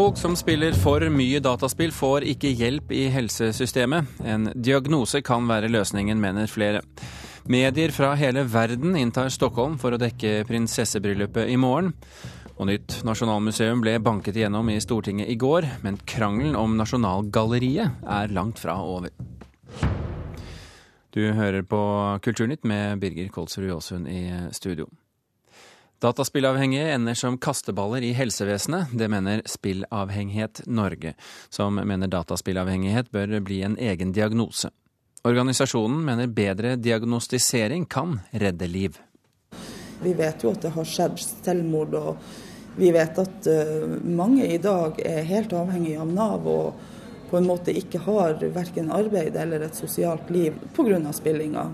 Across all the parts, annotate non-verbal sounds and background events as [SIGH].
Folk som spiller for mye dataspill, får ikke hjelp i helsesystemet. En diagnose kan være løsningen, mener flere. Medier fra hele verden inntar Stockholm for å dekke prinsessebryllupet i morgen. Og nytt nasjonalmuseum ble banket igjennom i Stortinget i går, men krangelen om Nasjonalgalleriet er langt fra over. Du hører på Kulturnytt med Birger Kolsrud Jåsund i studio. Dataspillavhengige ender som kasteballer i helsevesenet. Det mener Spillavhengighet Norge, som mener dataspillavhengighet bør bli en egen diagnose. Organisasjonen mener bedre diagnostisering kan redde liv. Vi vet jo at det har skjedd selvmord, og vi vet at eh, mange i dag er helt avhengig av Nav og på en måte ikke har verken arbeid eller et sosialt liv pga. spillinga.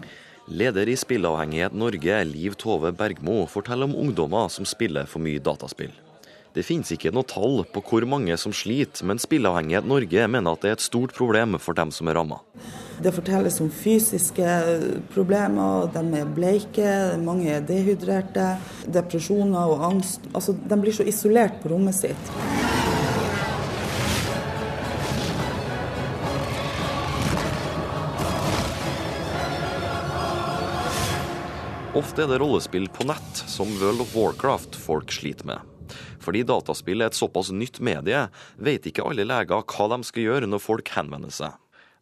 Leder i Spillavhengighet Norge, Liv Tove Bergmo, forteller om ungdommer som spiller for mye dataspill. Det finnes ikke noe tall på hvor mange som sliter, men Spillavhengighet Norge mener at det er et stort problem for dem som er ramma. Det fortelles om fysiske problemer, de er bleike, mange er dehydrerte. Depresjoner og angst. Altså, de blir så isolert på rommet sitt. Ofte er det rollespill på nett, som World of Warcraft, folk sliter med. Fordi dataspill er et såpass nytt medie, vet ikke alle leger hva de skal gjøre når folk henvender seg.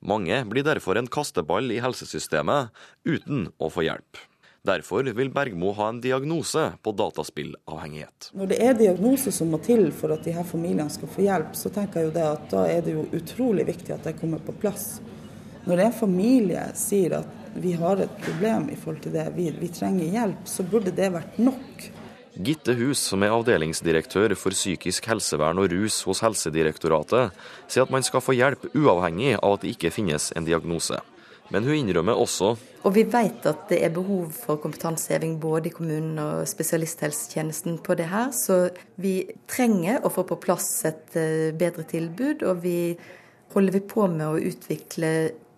Mange blir derfor en kasteball i helsesystemet, uten å få hjelp. Derfor vil Bergmo ha en diagnose på dataspillavhengighet. Når det er diagnose som må til for at de her familiene skal få hjelp, så tenker jeg at da er det utrolig viktig at det kommer på plass. Når en familie sier at vi har et problem i forhold til det, vi, vi trenger hjelp, så burde det vært nok. Gitte Hus, som er avdelingsdirektør for psykisk helsevern og rus hos Helsedirektoratet, sier at man skal få hjelp uavhengig av at det ikke finnes en diagnose. Men hun innrømmer også Og vi vet at det er behov for kompetanseheving både i kommunen og spesialisthelsetjenesten på det her, så vi trenger å få på plass et eh, bedre tilbud. Og vi holder vi på med å utvikle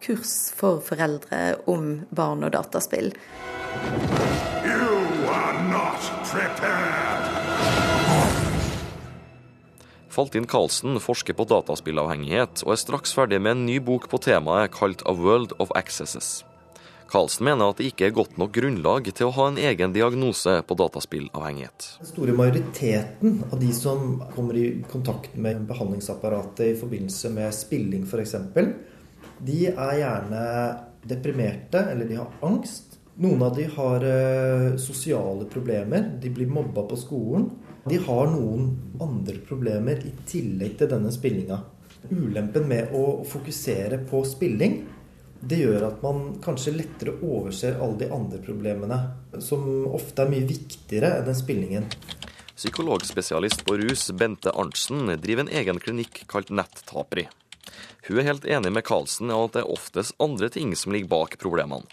kurs for foreldre om barn og dataspill. Faltin Karlsen forsker på dataspillavhengighet, og er straks ferdig med en ny bok på temaet kalt A World of Accesses. Karlsen mener at det ikke er godt nok grunnlag til å ha en egen diagnose på dataspillavhengighet. Den store majoriteten av de som kommer i kontakt med behandlingsapparatet i forbindelse med spilling f.eks., de er gjerne deprimerte, eller de har angst. Noen av de har uh, sosiale problemer. De blir mobba på skolen. De har noen andre problemer i tillegg til denne spillinga. Ulempen med å fokusere på spilling, det gjør at man kanskje lettere overser alle de andre problemene, som ofte er mye viktigere enn den spillingen. Psykologspesialist på rus Bente Arntzen driver en egen klinikk kalt Nettaperi. Hun er helt enig med Karlsen i at det er oftest andre ting som ligger bak problemene.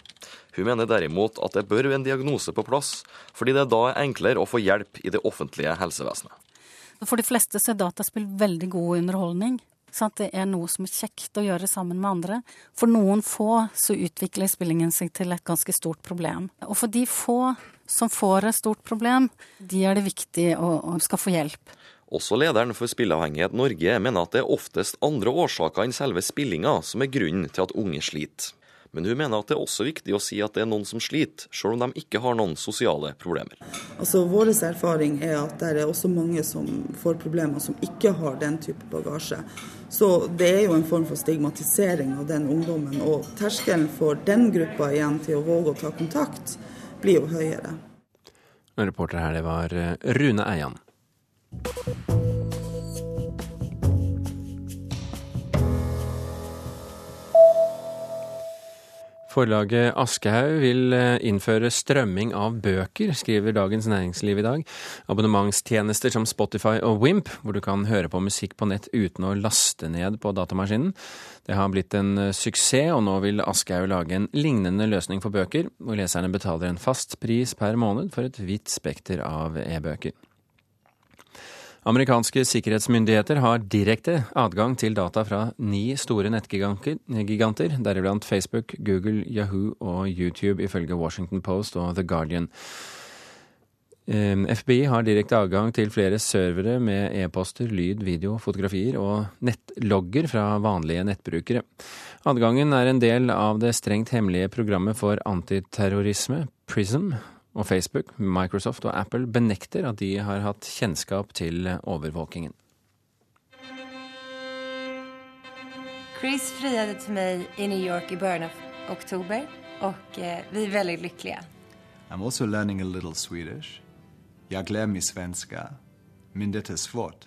Hun mener derimot at det bør en diagnose på plass, fordi det da er enklere å få hjelp i det offentlige helsevesenet. For de fleste så er dataspill veldig god underholdning. Sant? Det er noe som er kjekt å gjøre sammen med andre. For noen få så utvikler spillingen seg til et ganske stort problem. Og for de få som får et stort problem, de er det viktig å, å skal få hjelp. Også lederen for Spillavhengighet Norge mener at det er oftest andre årsaker enn selve spillinga som er grunnen til at unge sliter. Men hun mener at det er også viktig å si at det er noen som sliter, selv om de ikke har noen sosiale problemer. Altså, Vår erfaring er at det er også mange som får problemer som ikke har den type bagasje. Så det er jo en form for stigmatisering av den ungdommen. Og terskelen for den gruppa igjen til å våge å ta kontakt, blir jo høyere. Reporter her, det var eh, Rune Eian. Forlaget Aschehoug vil eh, innføre strømming av bøker, skriver Dagens Næringsliv i dag. Abonnementstjenester som Spotify og Wimp, hvor du kan høre på musikk på nett uten å laste ned på datamaskinen. Det har blitt en eh, suksess, og nå vil Aschehoug lage en lignende løsning for bøker, hvor leserne betaler en fast pris per måned for et vidt spekter av e-bøker. Amerikanske sikkerhetsmyndigheter har direkte adgang til data fra ni store nettgiganter, deriblant Facebook, Google, Yahoo og YouTube, ifølge Washington Post og The Guardian. FBI har direkte adgang til flere servere med e-poster, lyd, video, fotografier og nettlogger fra vanlige nettbrukere. Adgangen er en del av det strengt hemmelige programmet for antiterrorisme, PRISM, og Facebook, Microsoft og Apple benekter at de har hatt kjennskap til overvåkingen. Chris friade til meg i New York i begynnelsen av oktober og eh, vi er veldig lykkelige. I'm also learning a little Swedish. glemmer lär mig svenska, men dette er svårt.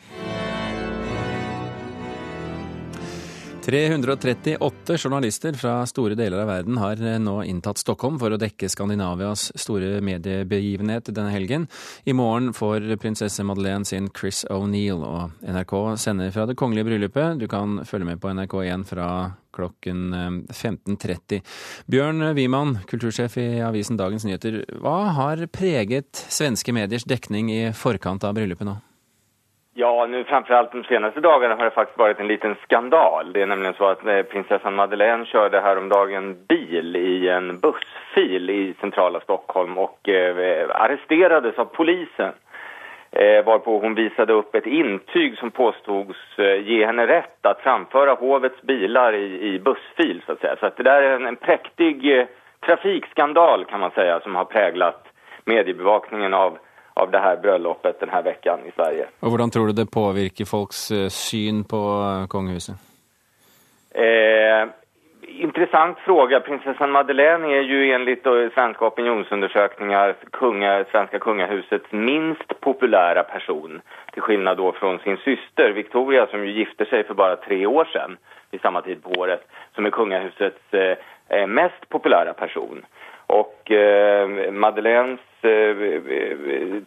338 journalister fra store deler av verden har eh, nå inntatt Stockholm for å dekke Skandinavias store mediebegivenhet denne helgen. I morgen får prinsesse Madeleine sin Chris O'Neill, og NRK sender fra det kongelige bryllupet. Du kan følge med på NRK1 fra klokken 15.30. Eh, Bjørn Wiman, kultursjef i avisen Dagens Nyheter. Hva har preget svenske mediers dekning i forkant av bryllupet nå? Ja, nu framförallt de senaste dagarna har det faktiskt varit en liten skandal. Det är nämligen så att eh, prinsessan Madeleine körde häromdagen bil i en bussfil i centrala Stockholm och eh, arresterades av polisen. Eh, varpå hon visade upp ett intyg som påstods eh, ge henne rätt att framföra hovets bilar i, i bussfil så att säga. Så att det där är en, en präktig eh, trafikskandal kan man säga som har präglat mediebevakningen av av det her bryllupet denne veckan i Sverige. Og Hvordan tror du det påvirker folks eh, syn på eh, kongehuset? Eh, intressant fråga. Prinsessan Madeleine er jo enligt svenska opinionsundersökningar kunga, svenska kungahusets minst populära person. Til skillnad då från sin syster Victoria som ju gifte seg for bare tre år sedan vid samma tid på året. Som er kungahusets eh, eh mest populära person. Og eh, Madeleines eh,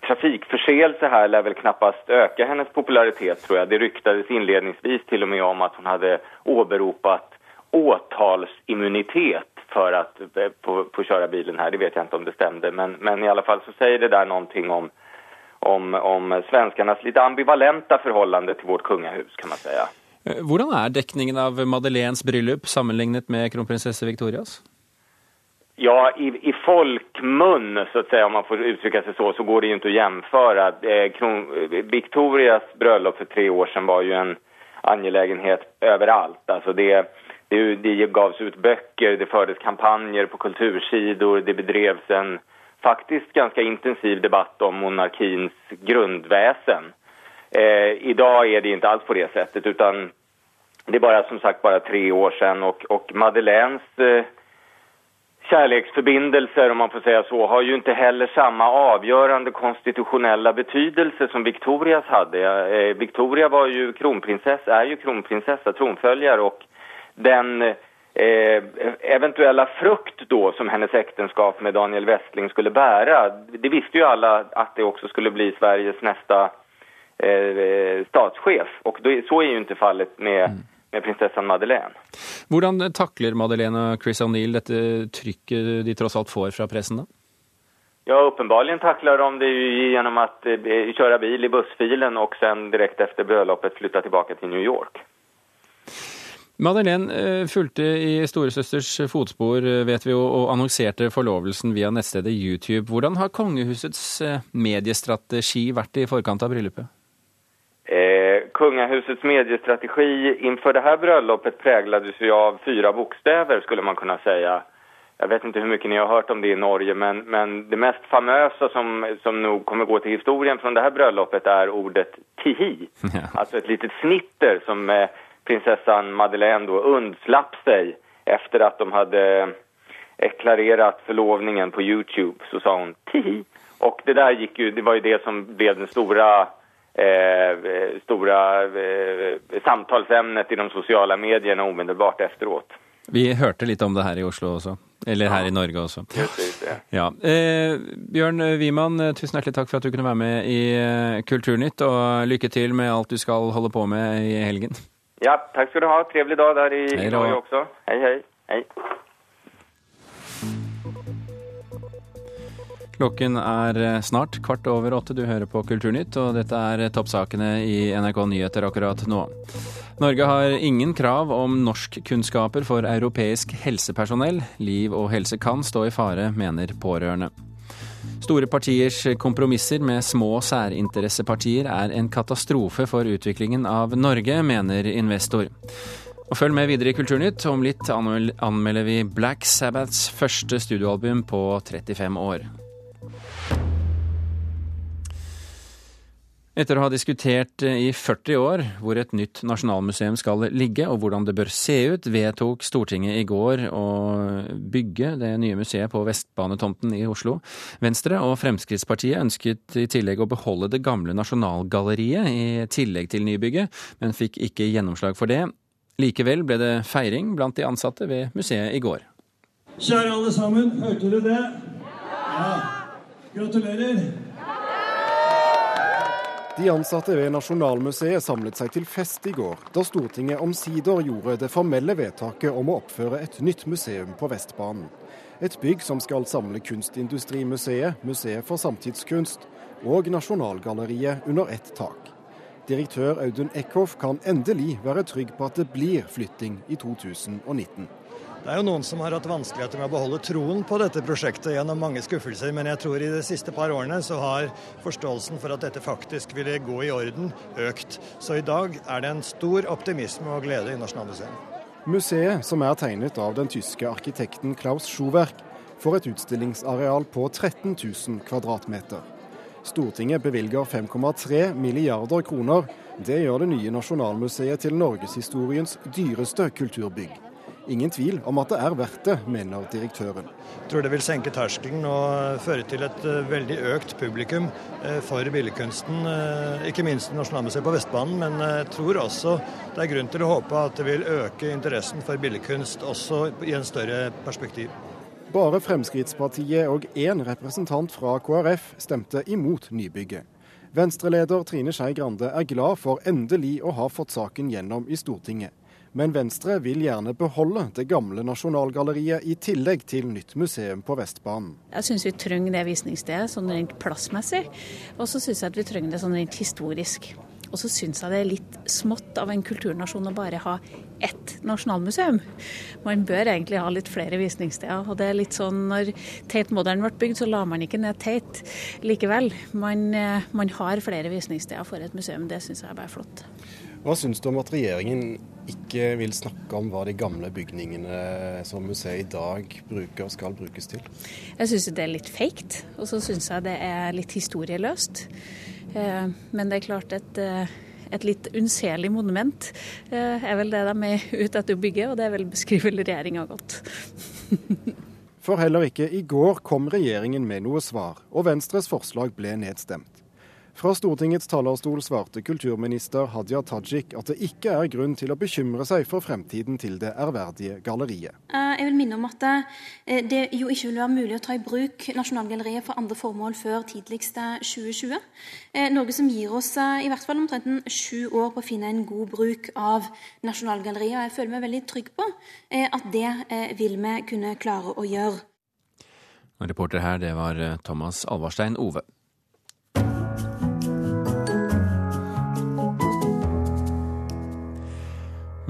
trafikförseelse här lär väl knappast öka hennes popularitet tror jag. Det ryktades inledningsvis till och med om att hon hade åberopat åtalsimmunitet för att eh, få, få köra bilen här. Det vet jag inte om det stämde, men, men i alla fall så säger det där någonting om, om, om svenskarnas lite ambivalenta förhållande till vårt kungahus kan man säga. Hvordan er dekningen av Madeleines bryllup sammenlignet med kronprinsesse Victorias? Ja, i, i folkmun, så att säga, om man får uttrycka sig så, så går det ju inte att jämföra. Eh, Kron, Victorias bröllop för tre år sedan var ju en angelägenhet överallt. Alltså det, det, det gavs ut böcker, det fördes kampanjer på kultursidor, det bedrevs en faktiskt ganska intensiv debatt om monarkins grundväsen. Eh, idag är det inte alls på det sättet, utan det är bara som sagt bara tre år sedan och, och Madeleines eh, kärleksförbindelser, om man får säga så, har ju inte heller samma avgörande konstitutionella betydelse som Victorias hade. Eh, Victoria var ju kronprinsessa, är ju kronprinsessa, tronföljare och den eh, eventuella frukt då som hennes äktenskap med Daniel Westling skulle bära, det visste ju alla att det också skulle bli Sveriges nästa eh, statschef då, så är ju inte fallet med mm med prinsessan Madeleine. Hvordan takler Madeleine og Chris O'Neill dette trykket de tross alt får fra pressen? da? Ja, Åpenbart takler de det gjennom å kjøre köra bil i bussfilen og sen direkte efter bryllupet flytte tilbake til New York. Madeleine eh, fulgte i storesøsters fotspor, eh, vet vi og annonserte forlovelsen via nettstedet YouTube. Hvordan har kongehusets mediestrategi vært i forkant av bryllupet? Eh, kungahusets mediestrategi inför det här bröllopet präglades ju av fyra bokstäver skulle man kunna säga. Jag vet inte hur mycket ni har hört om det i Norge men, men det mest famösa som, som nog kommer gå till historien från det här bröllopet är ordet tihi. [LAUGHS] Ja. Alltså ett litet snitter som eh, prinsessan Madeleine då undslapp sig efter att de hade deklarerat förlovningen på Youtube så sa hon tihi. Och det där gick ju, det var ju det som blev den stora Eh, stora eh, samtalsämnet i de sosiale mediene umiddelbart efteråt. Vi hørte litt om det her i Oslo også. Eller her ja. i Norge også. Ja. Eh, Bjørn Wiman, tusen hjertelig takk for at du kunne være med i eh, Kulturnytt, og lykke til med alt du skal holde på med i helgen. Ja, takk skal du ha. Trevlig dag der i, i Norge også. Hei, hei. Klokken er eh, snart kvart over åtte. Du hører på Kulturnytt, og dette er toppsakene i NRK Nyheter akkurat nå. Norge har ingen krav om norskkunnskaper for europeisk helsepersonell. Liv og helse kan stå i fare, mener pårørende. Store partiers kompromisser med små særinteressepartier er en katastrofe for utviklingen av Norge, mener investor. Og Følg med videre i Kulturnytt. Om litt anmelder vi Black Sabbaths første studioalbum på 35 år. Etter å ha diskutert i 40 år hvor et nytt nasjonalmuseum skal ligge og hvordan det bør se ut, vedtok Stortinget i går å bygge det nye museet på Vestbanetomten i Oslo. Venstre og Fremskrittspartiet ønsket i tillegg å beholde det gamle Nasjonalgalleriet i tillegg til nybygget, men fikk ikke gjennomslag for det. Likevel ble det feiring blant de ansatte ved museet i går. Kjære alle sammen, hørte dere det? Ja. Gratulerer. De ansatte ved Nasjonalmuseet samlet seg til fest i går, da Stortinget omsider gjorde det formelle vedtaket om å oppføre et nytt museum på Vestbanen. Et bygg som skal samle Kunstindustrimuseet, Museet for samtidskunst og Nasjonalgalleriet under ett tak. Direktør Audun Eckhoff kan endelig være trygg på at det blir flytting i 2019. Det er jo noen som har hatt vanskeligheter med å beholde troen på dette prosjektet gjennom mange skuffelser, men jeg tror i de siste par årene så har forståelsen for at dette faktisk ville gå i orden, økt. Så i dag er det en stor optimisme og glede i Nasjonalmuseet. Museet, som er tegnet av den tyske arkitekten Klaus Schuwerk, får et utstillingsareal på 13 000 kvadratmeter. Stortinget bevilger 5,3 milliarder kroner. Det gjør det nye Nasjonalmuseet til norgeshistoriens dyreste kulturbygg. Ingen tvil om at det er verdt det, mener direktøren. Jeg tror det vil senke terskelen og føre til et eh, veldig økt publikum eh, for billedkunsten. Eh, ikke minst Nasjonalmuseet på Vestbanen, men jeg tror også det er grunn til å håpe at det vil øke interessen for billedkunst også i en større perspektiv. Bare Fremskrittspartiet og én representant fra KrF stemte imot nybygget. Venstreleder Trine Skei Grande er glad for endelig å ha fått saken gjennom i Stortinget. Men Venstre vil gjerne beholde det gamle Nasjonalgalleriet i tillegg til nytt museum på Vestbanen. Jeg syns vi trenger det visningsstedet sånn rent plassmessig, og så syns jeg at vi trenger det sånn rent historisk. Og så syns jeg det er litt smått av en kulturnasjon å bare ha ett nasjonalmuseum. Man bør egentlig ha litt flere visningssteder. Og det er litt sånn når Tate Modern ble bygd, så la man ikke ned Tate likevel. Man, eh, man har flere visningssteder for et museum. Det syns jeg er bare flott. Hva syns du om at regjeringen ikke vil snakke om hva de gamle bygningene som museet i dag bruker, skal brukes til? Jeg syns det er litt feigt, og så syns jeg det er litt historieløst. Eh, men det er klart et, eh, et litt unnselig monument eh, er vel det de er ute etter å bygge, og det vil beskrive regjeringa godt. For heller ikke i går kom regjeringen med noe svar, og Venstres forslag ble nedstemt. Fra Stortingets talerstol svarte kulturminister Hadia Tajik at det ikke er grunn til å bekymre seg for fremtiden til det ærverdige galleriet. Eh, jeg vil minne om at eh, det jo ikke vil være mulig å ta i bruk Nasjonalgalleriet for andre formål før tidligst 2020. Eh, noe som gir oss i hvert fall omtrent sju år på å finne en god bruk av Nasjonalgalleriet. Og jeg føler meg veldig trygg på at det vil vi kunne klare å gjøre. Reporter her, det var Thomas Alvarstein Ove.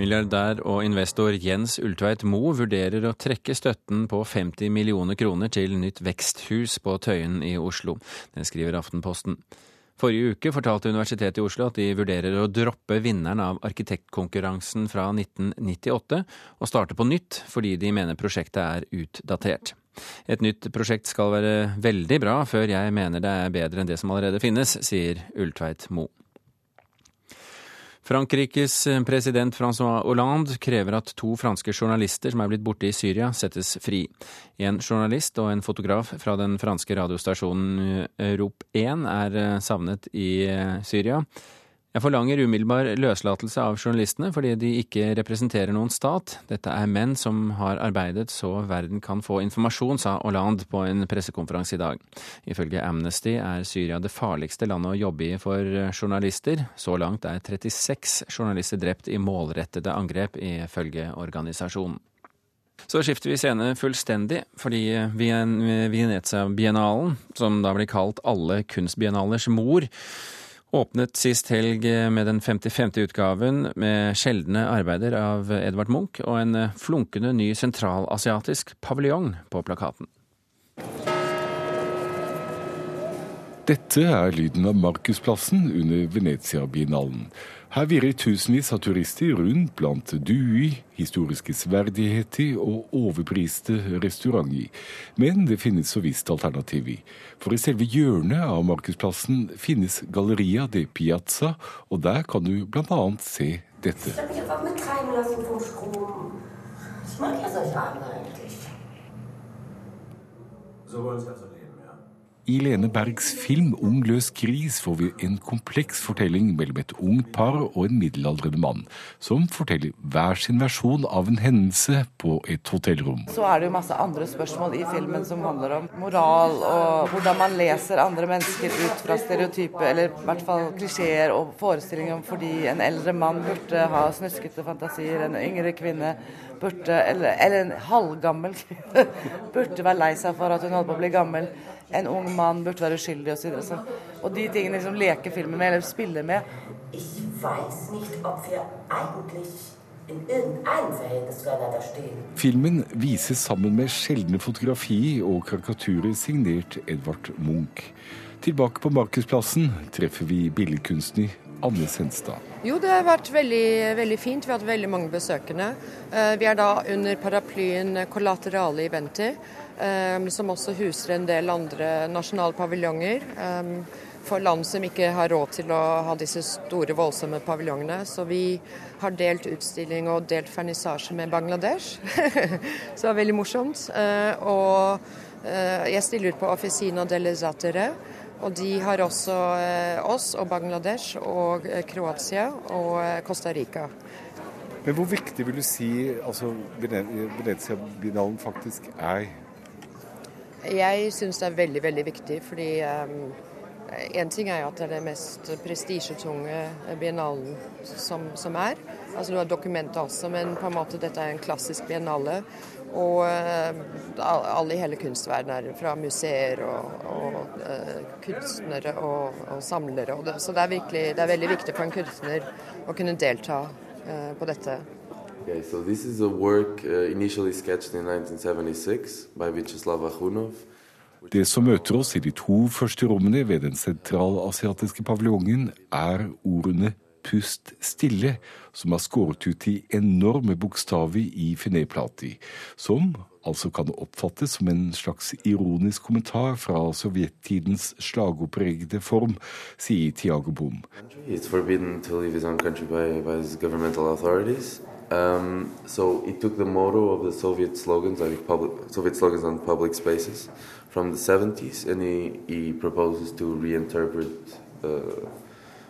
Milliardær og investor Jens Ulltveit Moe vurderer å trekke støtten på 50 millioner kroner til nytt veksthus på Tøyen i Oslo. Det skriver Aftenposten. Forrige uke fortalte Universitetet i Oslo at de vurderer å droppe vinneren av arkitektkonkurransen fra 1998 og starte på nytt, fordi de mener prosjektet er utdatert. Et nytt prosjekt skal være veldig bra før jeg mener det er bedre enn det som allerede finnes, sier Ulltveit Moe. Frankrikes president Francois Hollande krever at to franske journalister som er blitt borte i Syria, settes fri. En journalist og en fotograf fra den franske radiostasjonen Rop 1 er eh, savnet i eh, Syria. Jeg forlanger umiddelbar løslatelse av journalistene fordi de ikke representerer noen stat. Dette er menn som har arbeidet så verden kan få informasjon, sa Hollande på en pressekonferanse i dag. Ifølge Amnesty er Syria det farligste landet å jobbe i for journalister. Så langt er 36 journalister drept i målrettede angrep, ifølge organisasjonen. Så skifter vi scene fullstendig, fordi Venezia-biennalen, som da blir kalt alle kunstbiennalers mor, åpnet sist helg med den 55. utgaven med sjeldne arbeider av Edvard Munch og en flunkende ny sentralasiatisk paviljong på plakaten. Dette er lyden av Markusplassen under Venezia-biennalen. Her virrer tusenvis av turister rundt blant duer, historiske sverdigheter og overpriste restauranter. Men det finnes så visst alternativer. For i selve hjørnet av Markedsplassen finnes Galleria de Piazza, og der kan du bl.a. se dette. Så i Lene Bergs film 'Ung løs gris' får vi en kompleks fortelling mellom et ungt par og en middelaldrende mann, som forteller hver sin versjon av en hendelse på et hotellrom. Så er det jo masse andre spørsmål i filmen som handler om moral og hvordan man leser andre mennesker ut fra stereotype, eller i hvert fall klisjeer og forestillinger om fordi en eldre mann burde ha snuskete fantasier, en yngre kvinne burde, eller, eller en halvgammel kvinne [LAUGHS] burde være lei seg for at hun holdt på å bli gammel en ung mann burde være uskyldig osv. Og, så og de tingene liksom leker filmen med, eller spiller med. Filmen vises sammen med sjeldne fotografi og karikaturer signert Edvard Munch. Tilbake på Markedsplassen treffer vi billedkunstner Anne Senstad. Jo, det har vært veldig, veldig, fint. Vi har hatt veldig mange besøkende. Eh, vi er da under paraplyen Collaterale Eventer som også huser en del andre nasjonale paviljonger. For land som ikke har råd til å ha disse store, voldsomme paviljongene. Så vi har delt utstilling og delt vernissasje med Bangladesh. [LAUGHS] så det var veldig morsomt. Ehm, og eh, jeg stiller ut på Officina delle Zatere. Og de har også eh, oss og Bangladesh og eh, Kroatia og Costa Rica. Men hvor viktig vil du si altså, Venezia-binalen faktisk er jeg syns det er veldig, veldig viktig, fordi um, en ting er at det er det mest prestisjetunge biennalen som, som, er. Altså Du har dokumentet også, men på en måte dette er en klassisk biennale. Og uh, alle i hele kunstverdenen, fra museer og, og uh, kunstnere og, og samlere. Og det, så det er, virkelig, det er veldig viktig for en kunstner å kunne delta uh, på dette. Okay, so this is a work uh, initially sketched in 1976 by Vyacheslav Akhunov. Det som møter oss i de to første rommene ved den sentralasiatiske paviljongen, er ordene 'pust stille', som er skåret ut i enorme bokstaver i finéplati, som altså kan oppfattes som en slags ironisk kommentar fra sovjettidens slagordpregede form, sier Tiago Boom. It's forbidden to leave his own country by, by his governmental authorities. Um, so it took the motto of the Soviet slogans, like public, Soviet slogans on public spaces, from the 70s, and he, he proposes to reinterpret, uh,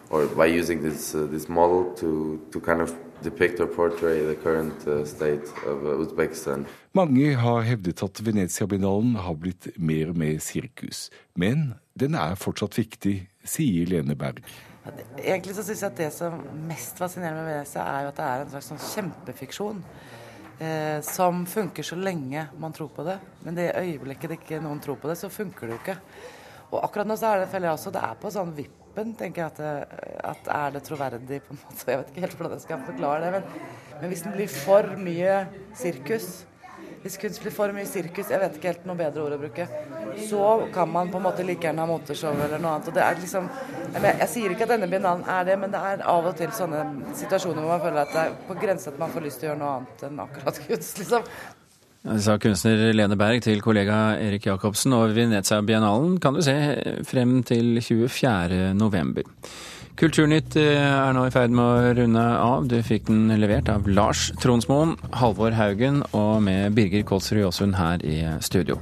or by using this uh, this model to to kind of depict or portray the current uh, state of uh, Uzbekistan. Mange har hevdet at Venezia-biennalen har blitt mer og mer men den er fortsatt viktig, sier Lene Berg. Egentlig så syns jeg at det som mest fascinerer med Venezia, er jo at det er en slags sånn kjempefiksjon. Eh, som funker så lenge man tror på det. Men det øyeblikket det ikke noen tror på det, så funker det jo ikke. Og akkurat nå så er det, føler jeg også, det er på sånn vippen, tenker jeg, at, det, at er det troverdig på en måte. Jeg vet ikke helt hvordan jeg skal forklare det. Men, men hvis den blir for mye sirkus, hvis kunst blir for mye sirkus, jeg vet ikke helt noe bedre ord å bruke, så kan man på en måte like gjerne ha moteshow eller noe annet. Og det er liksom, jeg, jeg sier ikke at denne biennalen er det, men det er av og til sånne situasjoner hvor man føler at det er på grensa at man får lyst til å gjøre noe annet enn akkurat kunst, liksom. Sa kunstner Lene Berg til kollega Erik Jacobsen, og Venezia-biennalen kan du se frem til 24. november. Kulturnytt eh, er nå i ferd med å runde av. Du fikk den levert av Lars Tronsmoen, Halvor Haugen og med Birger Kolsrud Jåsund her i studio.